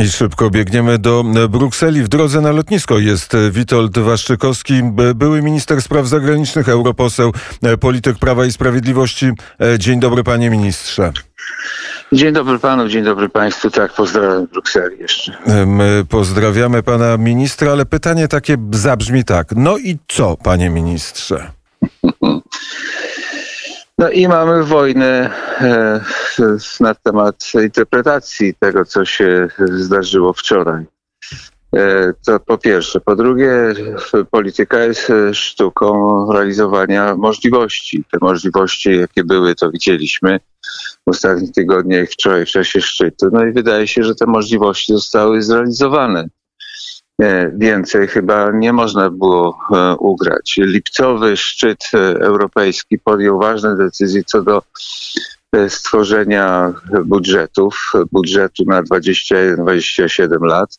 I szybko biegniemy do Brukseli. W drodze na lotnisko jest Witold Waszczykowski, były minister spraw zagranicznych, europoseł, polityk Prawa i Sprawiedliwości. Dzień dobry, panie ministrze. Dzień dobry panu, dzień dobry państwu. Tak, pozdrawiam Brukseli jeszcze. My pozdrawiamy pana ministra, ale pytanie takie zabrzmi tak. No i co, panie ministrze? No i mamy wojnę e, na temat interpretacji tego, co się zdarzyło wczoraj. E, to po pierwsze. Po drugie, polityka jest sztuką realizowania możliwości. Te możliwości, jakie były, to widzieliśmy w ostatnich tygodniach, wczoraj w czasie szczytu. No i wydaje się, że te możliwości zostały zrealizowane. E, więcej chyba nie można było e, ugrać. Lipcowy szczyt e, europejski podjął ważne decyzje co do stworzenia budżetów, budżetu na 21-27 lat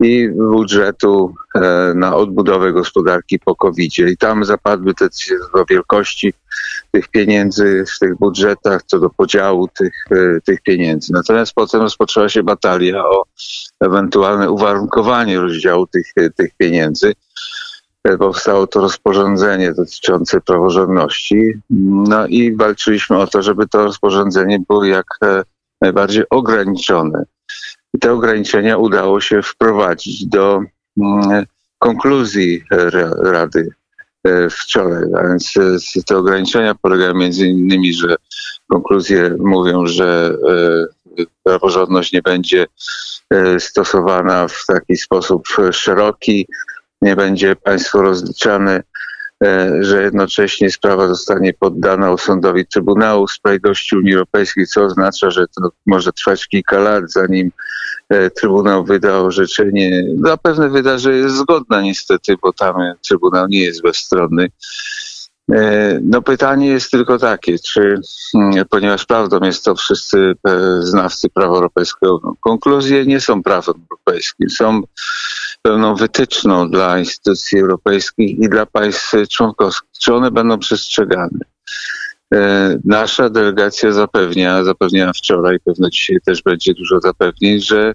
i budżetu e, na odbudowę gospodarki po covid -zie. I tam zapadły te do wielkości tych pieniędzy w tych budżetach, co do podziału tych, e, tych pieniędzy. Natomiast potem rozpoczęła się batalia o ewentualne uwarunkowanie rozdziału tych, e, tych pieniędzy. Powstało to rozporządzenie dotyczące praworządności. No i walczyliśmy o to, żeby to rozporządzenie było jak najbardziej ograniczone te ograniczenia udało się wprowadzić do mm, konkluzji Rady e, wczoraj. A więc e, te ograniczenia polegają między innymi, że konkluzje mówią, że e, praworządność nie będzie stosowana w taki sposób szeroki, nie będzie państwo rozliczane że jednocześnie sprawa zostanie poddana sądowi Trybunału Sprawiedliwości Unii Europejskiej, co oznacza, że to może trwać kilka lat, zanim e, Trybunał wyda orzeczenie. Zapewne wyda, że jest zgodna niestety, bo tam Trybunał nie jest bezstronny. E, no pytanie jest tylko takie, czy, mm, ponieważ prawdą jest to wszyscy znawcy prawa europejskiego, no, konkluzje nie są prawem europejskim, są pewną wytyczną dla instytucji europejskich i dla państw członkowskich. Czy one będą przestrzegane? E, nasza delegacja zapewnia, zapewniała wczoraj, pewno dzisiaj też będzie dużo zapewnień, że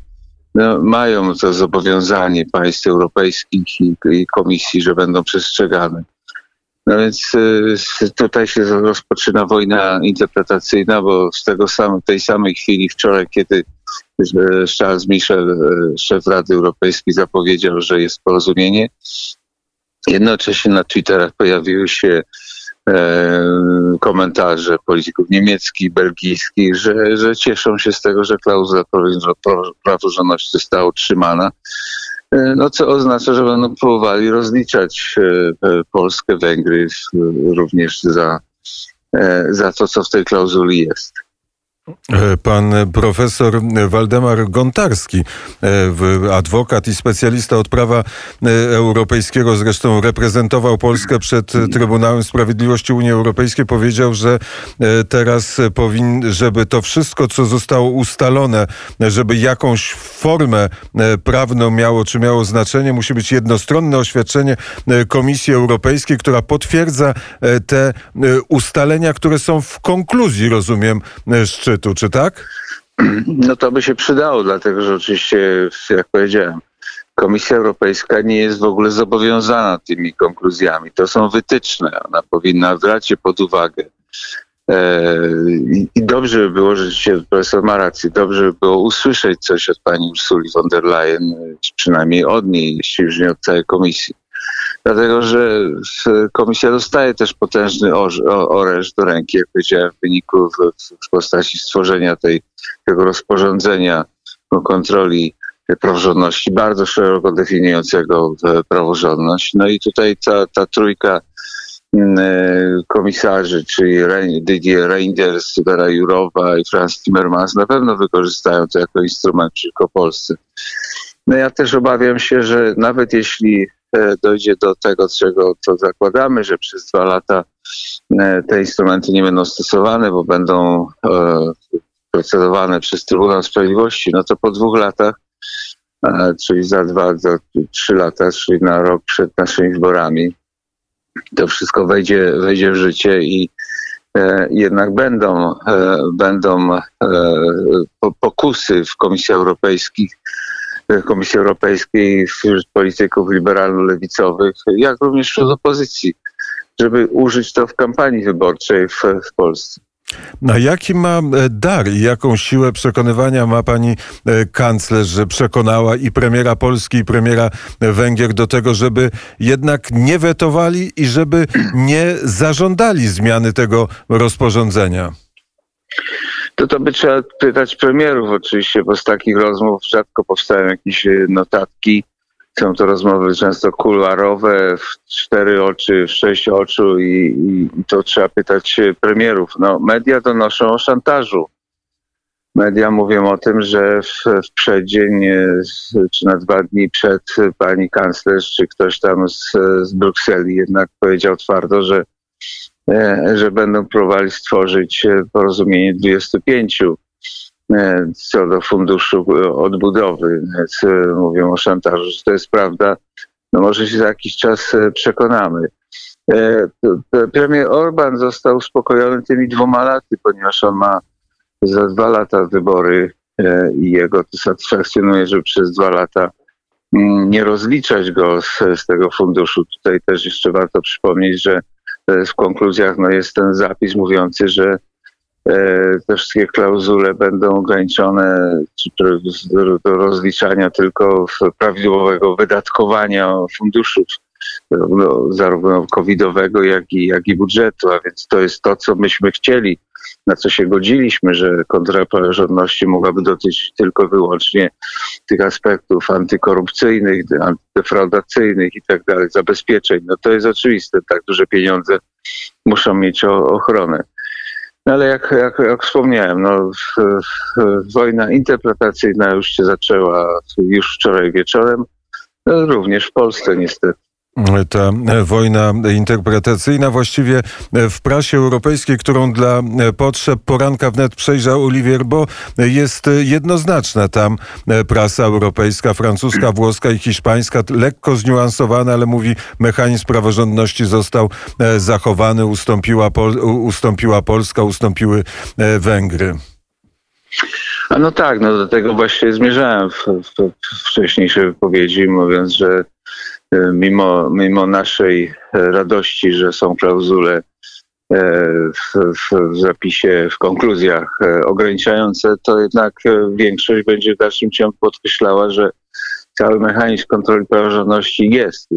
no, mają to zobowiązanie państw europejskich i, i komisji, że będą przestrzegane. No więc e, tutaj się rozpoczyna wojna interpretacyjna, bo z tego sam, tej samej chwili wczoraj, kiedy Charles Michel, e, szef Rady Europejskiej, zapowiedział, że jest porozumienie. Jednocześnie na Twitterach pojawiły się e, komentarze polityków niemieckich, belgijskich, że, że cieszą się z tego, że klauzula praworządności została utrzymana. E, no co oznacza, że będą próbowali rozliczać Polskę, Węgry również za, za to, co w tej klauzuli jest. Pan profesor Waldemar Gontarski, e, adwokat i specjalista od prawa e, europejskiego, zresztą reprezentował Polskę przed Trybunałem Sprawiedliwości Unii Europejskiej, powiedział, że e, teraz żeby to wszystko, co zostało ustalone, żeby jakąś formę prawną miało, czy miało znaczenie, musi być jednostronne oświadczenie Komisji Europejskiej, która potwierdza te ustalenia, które są w konkluzji, rozumiem, szczytu szczytu, czy tak? No to by się przydało, dlatego że oczywiście, jak powiedziałem, Komisja Europejska nie jest w ogóle zobowiązana tymi konkluzjami. To są wytyczne. Ona powinna brać je pod uwagę. E, I dobrze by było, że profesor ma rację, dobrze by było usłyszeć coś od pani Ursuli von der Leyen, czy przynajmniej od niej, jeśli już nie od całej komisji dlatego że komisja dostaje też potężny oręż do ręki, jak powiedziałem, w wyniku w, w postaci stworzenia tej, tego rozporządzenia o kontroli praworządności, bardzo szeroko definiującego praworządność. No i tutaj ta, ta trójka mm, e, komisarzy, czyli Didier Reinders, Vera Jurowa i Franz Timmermans na pewno wykorzystają to jako instrument przeciwko Polsce. No ja też obawiam się, że nawet jeśli E, dojdzie do tego, czego to zakładamy, że przez dwa lata e, te instrumenty nie będą stosowane, bo będą e, procedowane przez Trybunał Sprawiedliwości, no to po dwóch latach, czyli za dwa, za trzy lata, czyli na rok przed naszymi wyborami, to wszystko wejdzie, wejdzie w życie i jednak będą, będą pokusy w Komisji Europejskich Komisji Europejskiej, wśród polityków liberalno-lewicowych, jak również wśród opozycji, żeby użyć to w kampanii wyborczej w, w Polsce. A jaki ma dar i jaką siłę przekonywania ma pani kanclerz, że przekonała i premiera Polski, i premiera Węgier do tego, żeby jednak nie wetowali i żeby nie zażądali zmiany tego rozporządzenia? To to by trzeba pytać premierów oczywiście, bo z takich rozmów rzadko powstają jakieś e, notatki. Są to rozmowy często kuluarowe, w cztery oczy, w sześć oczu i, i to trzeba pytać premierów. No, media donoszą o szantażu. Media mówią o tym, że w, w przeddzień, e, czy na dwa dni przed pani kanclerz, czy ktoś tam z, z Brukseli jednak powiedział twardo, że E, że będą próbowali stworzyć e, porozumienie 25 e, co do funduszu odbudowy. Mówią o szantażu, że to jest prawda. No może się za jakiś czas przekonamy. Premier Orban został uspokojony tymi dwoma laty, ponieważ on ma za dwa lata wybory i jego to satysfakcjonuje, że przez dwa lata mm, nie rozliczać go z, z tego funduszu. Tutaj też jeszcze warto przypomnieć, że w konkluzjach no, jest ten zapis mówiący, że e, te wszystkie klauzule będą ograniczone do, rozliczania tylko prawidłowego wydatkowania funduszów no, zarówno covidowego, jak i, jak i budżetu, a więc to jest to, co myśmy chcieli, na co się godziliśmy, że kontrola praworządności mogłaby dotyczyć tylko wyłącznie tych aspektów antykorupcyjnych, antydefraudacyjnych i tak dalej, zabezpieczeń. No to jest oczywiste, tak duże pieniądze muszą mieć ochronę. No ale jak, jak, jak wspomniałem, no, w, w, wojna interpretacyjna już się zaczęła już wczoraj wieczorem, no, również w Polsce niestety ta wojna interpretacyjna właściwie w prasie europejskiej, którą dla potrzeb poranka wnet przejrzał Olivier, bo jest jednoznaczna tam prasa europejska, francuska, włoska i hiszpańska, lekko zniuansowana, ale mówi mechanizm praworządności został zachowany, ustąpiła, Pol ustąpiła Polska, ustąpiły Węgry. A no tak, no do tego właśnie zmierzałem w, w, w wcześniejszej wypowiedzi, mówiąc, że E, mimo, mimo naszej radości, że są klauzule e, w, w, zapisie, w konkluzjach e, ograniczające, to jednak większość będzie w dalszym ciągu podkreślała, że cały mechanizm kontroli praworządności jest.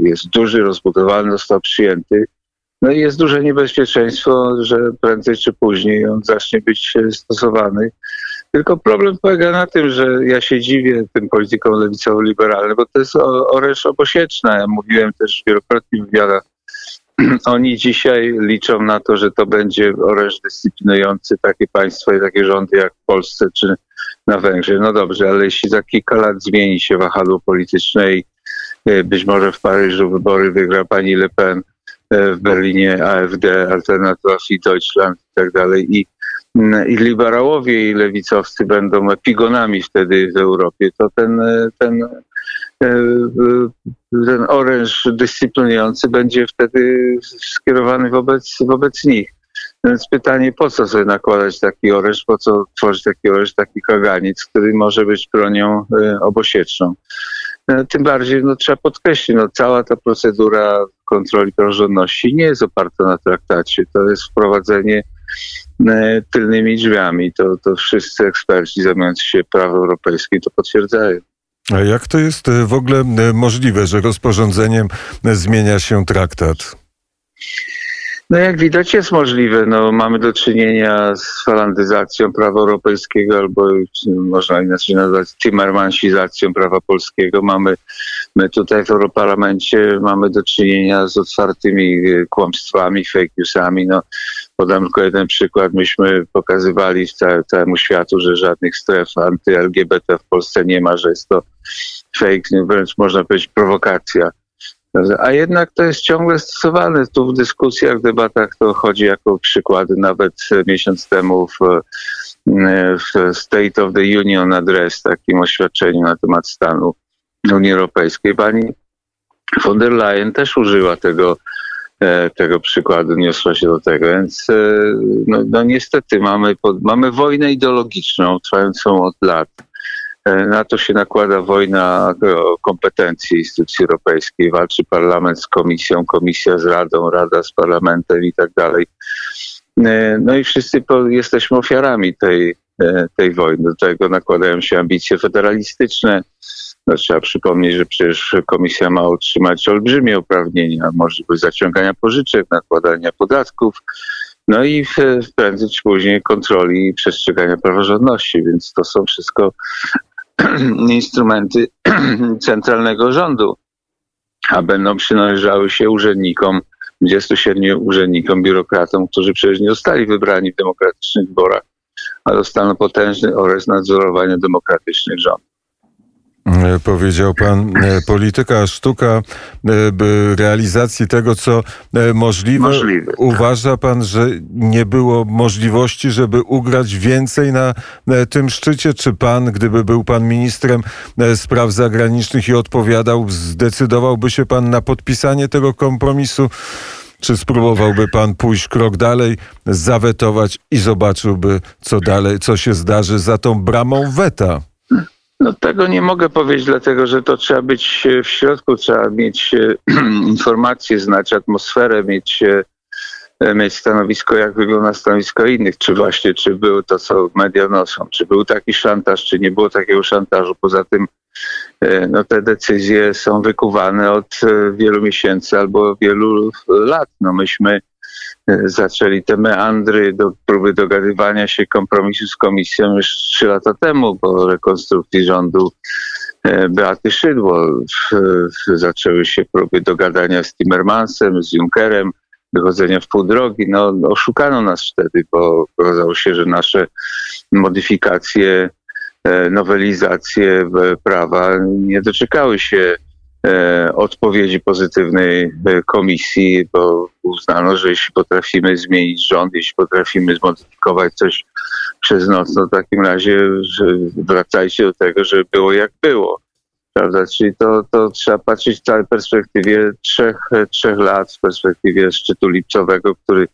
Jest duży, rozbudowany, został przyjęty. No i jest duże niebezpieczeństwo, że prędzej czy później on zacznie być stosowany tylko problem polega na tym, że ja się dziwię tym politykom lewicowo-liberalnym, bo to jest oręż obosieczna. Ja mówiłem też wielokrotnie w wywiadach. Oni dzisiaj liczą na to, że to będzie oręż dyscyplinujący takie państwa i takie rządy jak w Polsce czy na Węgrzech. No dobrze, ale jeśli za kilka lat zmieni się wahadło polityczne i e, być może w Paryżu wybory wygra pani Le Pen, e, w Berlinie AfD, Alternativa für Deutschland i tak dalej i i liberałowie i lewicowcy będą epigonami wtedy w Europie, to ten, ten, ten oręż dyscyplinujący będzie wtedy skierowany wobec, wobec nich. Więc pytanie, po co sobie nakładać taki oręż, po co tworzyć taki oręż, taki kaganic, który może być bronią e, obosieczną. E, tym bardziej no, trzeba podkreślić, no, cała ta procedura kontroli praworządności nie jest oparta na traktacie. To jest wprowadzenie E, tylnymi drzwiami. To, to wszyscy eksperci zajmujący się prawem europejskim to potwierdzają. A jak to jest e, w ogóle e, możliwe, że rozporządzeniem zmienia się traktat? No jak widać jest możliwe. No, mamy do czynienia z falandyzacją prawa europejskiego albo można inaczej nazwać timmermansizacją prawa polskiego. Mamy, my tutaj w Europarlamencie mamy do czynienia z otwartymi kłamstwami, fake newsami. No, podam tylko jeden przykład. Myśmy pokazywali całemu światu, że żadnych stref anty-LGBT w Polsce nie ma, że jest to fake, wręcz można powiedzieć prowokacja a jednak to jest ciągle stosowane. Tu w dyskusjach, debatach to chodzi jako przykłady. Nawet miesiąc temu w, w State of the Union Address, takim oświadczeniu na temat stanu Unii Europejskiej, pani von der Leyen też użyła tego, tego przykładu, niosła się do tego. Więc e, no, no niestety mamy, mamy wojnę ideologiczną trwającą od lat E, na to się nakłada wojna o kompetencje instytucji europejskiej. Walczy parlament z komisją, komisja z radą, rada z parlamentem i tak dalej. E, no i wszyscy jesteśmy ofiarami tej, e, tej wojny. Do tego nakładają się ambicje federalistyczne. No, trzeba przypomnieć, że przecież komisja ma otrzymać olbrzymie uprawnienia, możliwość zaciągania pożyczek, nakładania podatków, no i prędzej czy później kontroli i przestrzegania praworządności, więc to są wszystko instrumenty centralnego rządu, a będą przynależały się urzędnikom, 27 urzędnikom, biurokratom, którzy przecież nie zostali wybrani w demokratycznych wyborach, a dostaną potężny oraz nadzorowanie demokratycznych rządów. E, powiedział pan, e, polityka, sztuka e, realizacji tego, co możliwe. możliwe. Uważa pan, że nie było możliwości, żeby ugrać więcej na tym szczycie? Czy pan, gdyby był pan ministrem spraw zagranicznych i odpowiadał, zdecydowałby się pan na podpisanie tego kompromisu? Czy spróbowałby pan pójść krok dalej, zawetować i zobaczyłby, co dalej, co się zdarzy za tą bramą weta? No tego nie mogę powiedzieć, dlatego że to trzeba być w środku, trzeba mieć e, informacje, znać atmosferę, mieć, e, mieć stanowisko, jak wygląda stanowisko innych, czy właśnie, czy było to, co media noszą, czy był taki szantaż, czy nie było takiego szantażu. Poza tym e, no, te decyzje są wykuwane od wielu miesięcy albo wielu lat. No myśmy zaczęli te meandry do próby dogadywania się kompromisu z komisją już trzy lata temu po rekonstrukcji rządu e, Beaty Szydło. Zaczęły się próby dogadania z Timmermansem, z Junckerem, wychodzenia w pół drogi. No, oszukano nas wtedy, bo okazało się, że nasze modyfikacje, e, nowelizacje prawa nie doczekały się E, odpowiedzi pozytywnej e, komisji, bo uznano, że jeśli potrafimy zmienić rząd, jeśli potrafimy zmodyfikować coś przez noc, no w takim razie wracajcie do tego, żeby było jak było. Prawda? Czyli to, to trzeba patrzeć w całej perspektywie trzech, trzech lat, w perspektywie szczytu lipcowego, który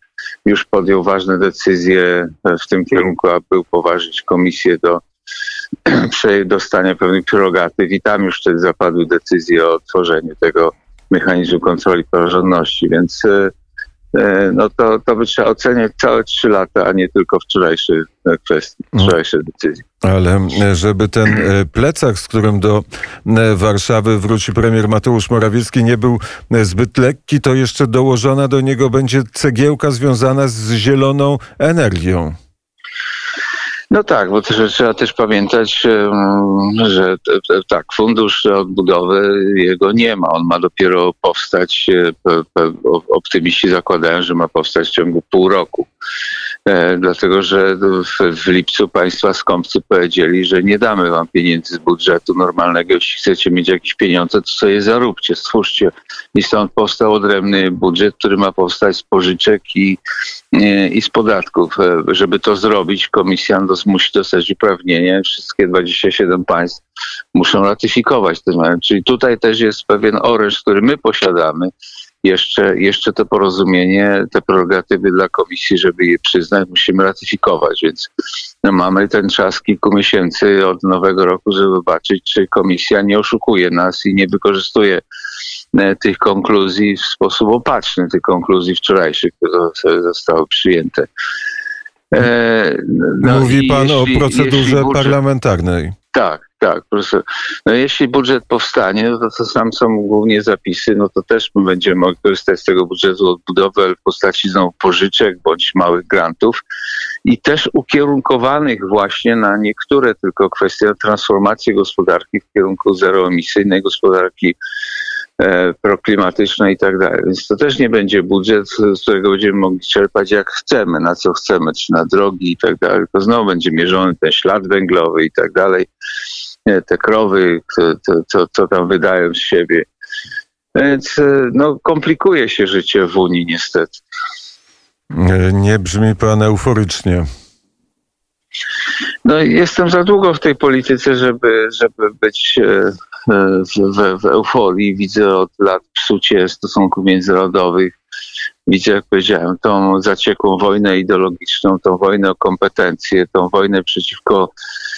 już podjął ważne decyzje w tym kierunku, aby upoważnić komisję do dostania pewnych prerogatyw i tam już wtedy zapadły decyzje o tworzeniu tego mechanizmu kontroli praworządności, więc e, e, no to, to by trzeba oceniać całe trzy lata, a nie tylko wczorajsze kwestie, no. wczorajsze decyzje. Ale żeby ten e, plecak, z którym do Warszawy wróci premier Mateusz Morawiecki, nie był zbyt lekki, to jeszcze dołożona do niego będzie cegiełka związana z zieloną energią. No tak, bo też, trzeba też pamiętać, że tak, fundusz odbudowy jego nie ma. On ma dopiero powstać, e, optymiści zakładają, że ma powstać w ciągu pół roku. E, dlatego że w, w lipcu państwa skąpcy powiedzieli, że nie damy wam pieniędzy z budżetu normalnego. Jeśli chcecie mieć jakieś pieniądze, to sobie zaróbcie, stwórzcie. I stąd powstał odrębny budżet, który ma powstać z pożyczek i, e, i z podatków. E, żeby to zrobić, komisja musi dostać uprawnienie. Wszystkie 27 państw muszą ratyfikować ten Czyli tutaj też jest pewien oręż, który my posiadamy, jeszcze, jeszcze to porozumienie, te prerogatywy dla komisji, żeby je przyznać, musimy ratyfikować, więc no, mamy ten czas kilku miesięcy od nowego roku, żeby zobaczyć, czy komisja nie oszukuje nas i nie wykorzystuje e, tych konkluzji w sposób opatrzny, tych konkluzji wczorajszych, które zostały przyjęte. E, no Mówi pan jeśli, o procedurze budżet, parlamentarnej. Tak, tak, proszę. No jeśli budżet powstanie, no to, to tam są głównie zapisy, no to też my będziemy mogli korzystać z tego budżetu odbudowy w postaci znowu pożyczek bądź małych grantów i też ukierunkowanych właśnie na niektóre tylko kwestie transformacji gospodarki w kierunku zeroemisyjnej gospodarki e, proklimatycznej i tak dalej. Więc to też nie będzie budżet, z którego będziemy mogli czerpać jak chcemy, na co chcemy, czy na drogi i tak dalej. To znowu będzie mierzony ten ślad węglowy i tak dalej te krowy, co, co tam wydają z siebie. Więc e, no, komplikuje się życie w Unii niestety. Nie brzmi pan euforycznie. No, jestem za długo w tej polityce, żeby, żeby być e, w, w, w euforii. Widzę od lat psucie stosunków międzynarodowych. Widzę, jak powiedziałem, tą zaciekłą wojnę ideologiczną, tą wojnę o kompetencje, tą wojnę przeciwko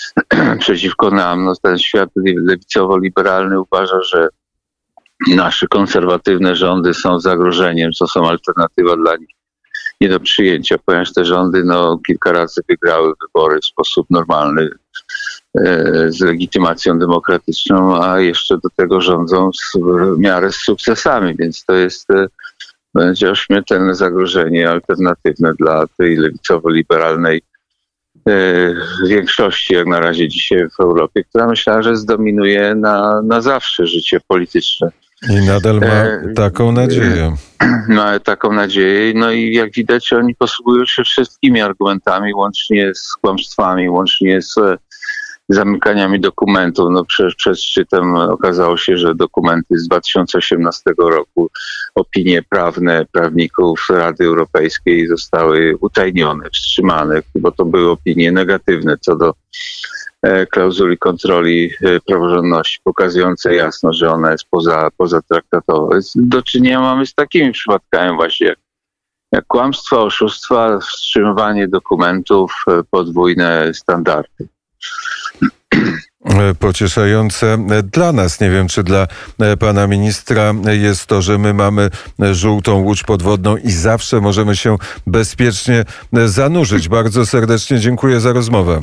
przeciwko nam. No, ten świat lewicowo-liberalny uważa, że nasze konserwatywne rządy są zagrożeniem, co są alternatywa dla nich nie do przyjęcia, ponieważ te rządy no, kilka razy wygrały wybory w sposób normalny, z legitymacją demokratyczną, a jeszcze do tego rządzą w miarę z sukcesami, więc to jest e, będzie ośmiertelne zagrożenie alternatywne dla tej lewicowo-liberalnej e, większości, jak na razie dzisiaj w Europie, która myślała, że zdominuje na, na zawsze życie polityczne. I nadal ma E, taką nadzieję. Ma taką nadzieję. No i jak widać, oni posługują się wszystkimi argumentami, łącznie z kłamstwami, łącznie z e, zamykaniami dokumentów. No przecież przed szczytem okazało się, że dokumenty z 2018 roku, opinie prawne prawników Rady Europejskiej zostały utajnione, wstrzymane, bo to były opinie negatywne co do e, klauzuli kontroli e, praworządności, pokazujące jasno, że ona jest poza, pozatraktatowa. Więc Do czynienia mamy z takimi przypadkami właśnie jak, jak kłamstwa, oszustwa, wstrzymywanie dokumentów, e, podwójne standardy. E, Pocieszające e, dla nas. Nie wiem, czy dla e, pana ministra jest to, że my mamy żółtą łódź podwodną i zawsze możemy się bezpiecznie zanurzyć. Bardzo serdecznie dziękuję za rozmowę.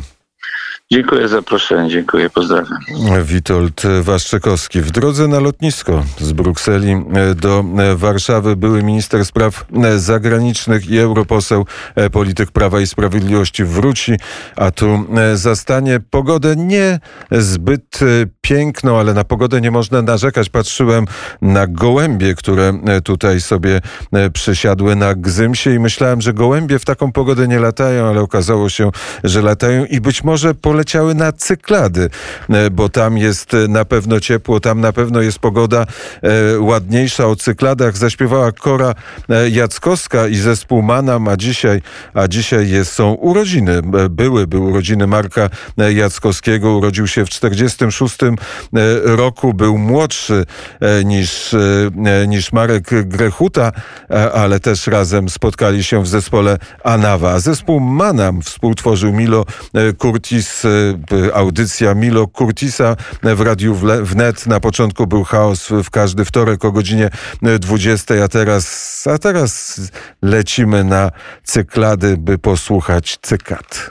Dziękuję za zaproszenie, dziękuję, pozdrawiam. Witold Waszczykowski. W drodze na lotnisko z Brukseli do Warszawy były minister spraw zagranicznych i europoseł, e, polityk Prawa i Sprawiedliwości wróci, a tu e, zastanie pogodę nie zbyt e, piękną, ale na pogodę nie można narzekać. Patrzyłem na gołębie, które tutaj sobie przysiadły na Gzymsie i myślałem, że gołębie w taką pogodę nie latają, ale okazało się, że latają i być może poleciały na cyklady, e, bo tam jest e, na pewno ciepło, tam na pewno jest pogoda e, ładniejsza. O cykladach zaśpiewała Kora Jackowska i zespół Manam, a dzisiaj, a dzisiaj jest, są urodziny. Były, były urodziny Marka Jackowskiego. Urodził się w 46 e, roku. Był młodszy niż, niż Marek Grechuta, ale też razem spotkali się w zespole Anawa. Zespół Manam współtworzył Milo Curtis, audycja Milo Curtisa w Radiu Wnet. Na początku był chaos w każdy wtorek o godzinie 20, a teraz, a teraz lecimy na cyklady, by posłuchać cykad.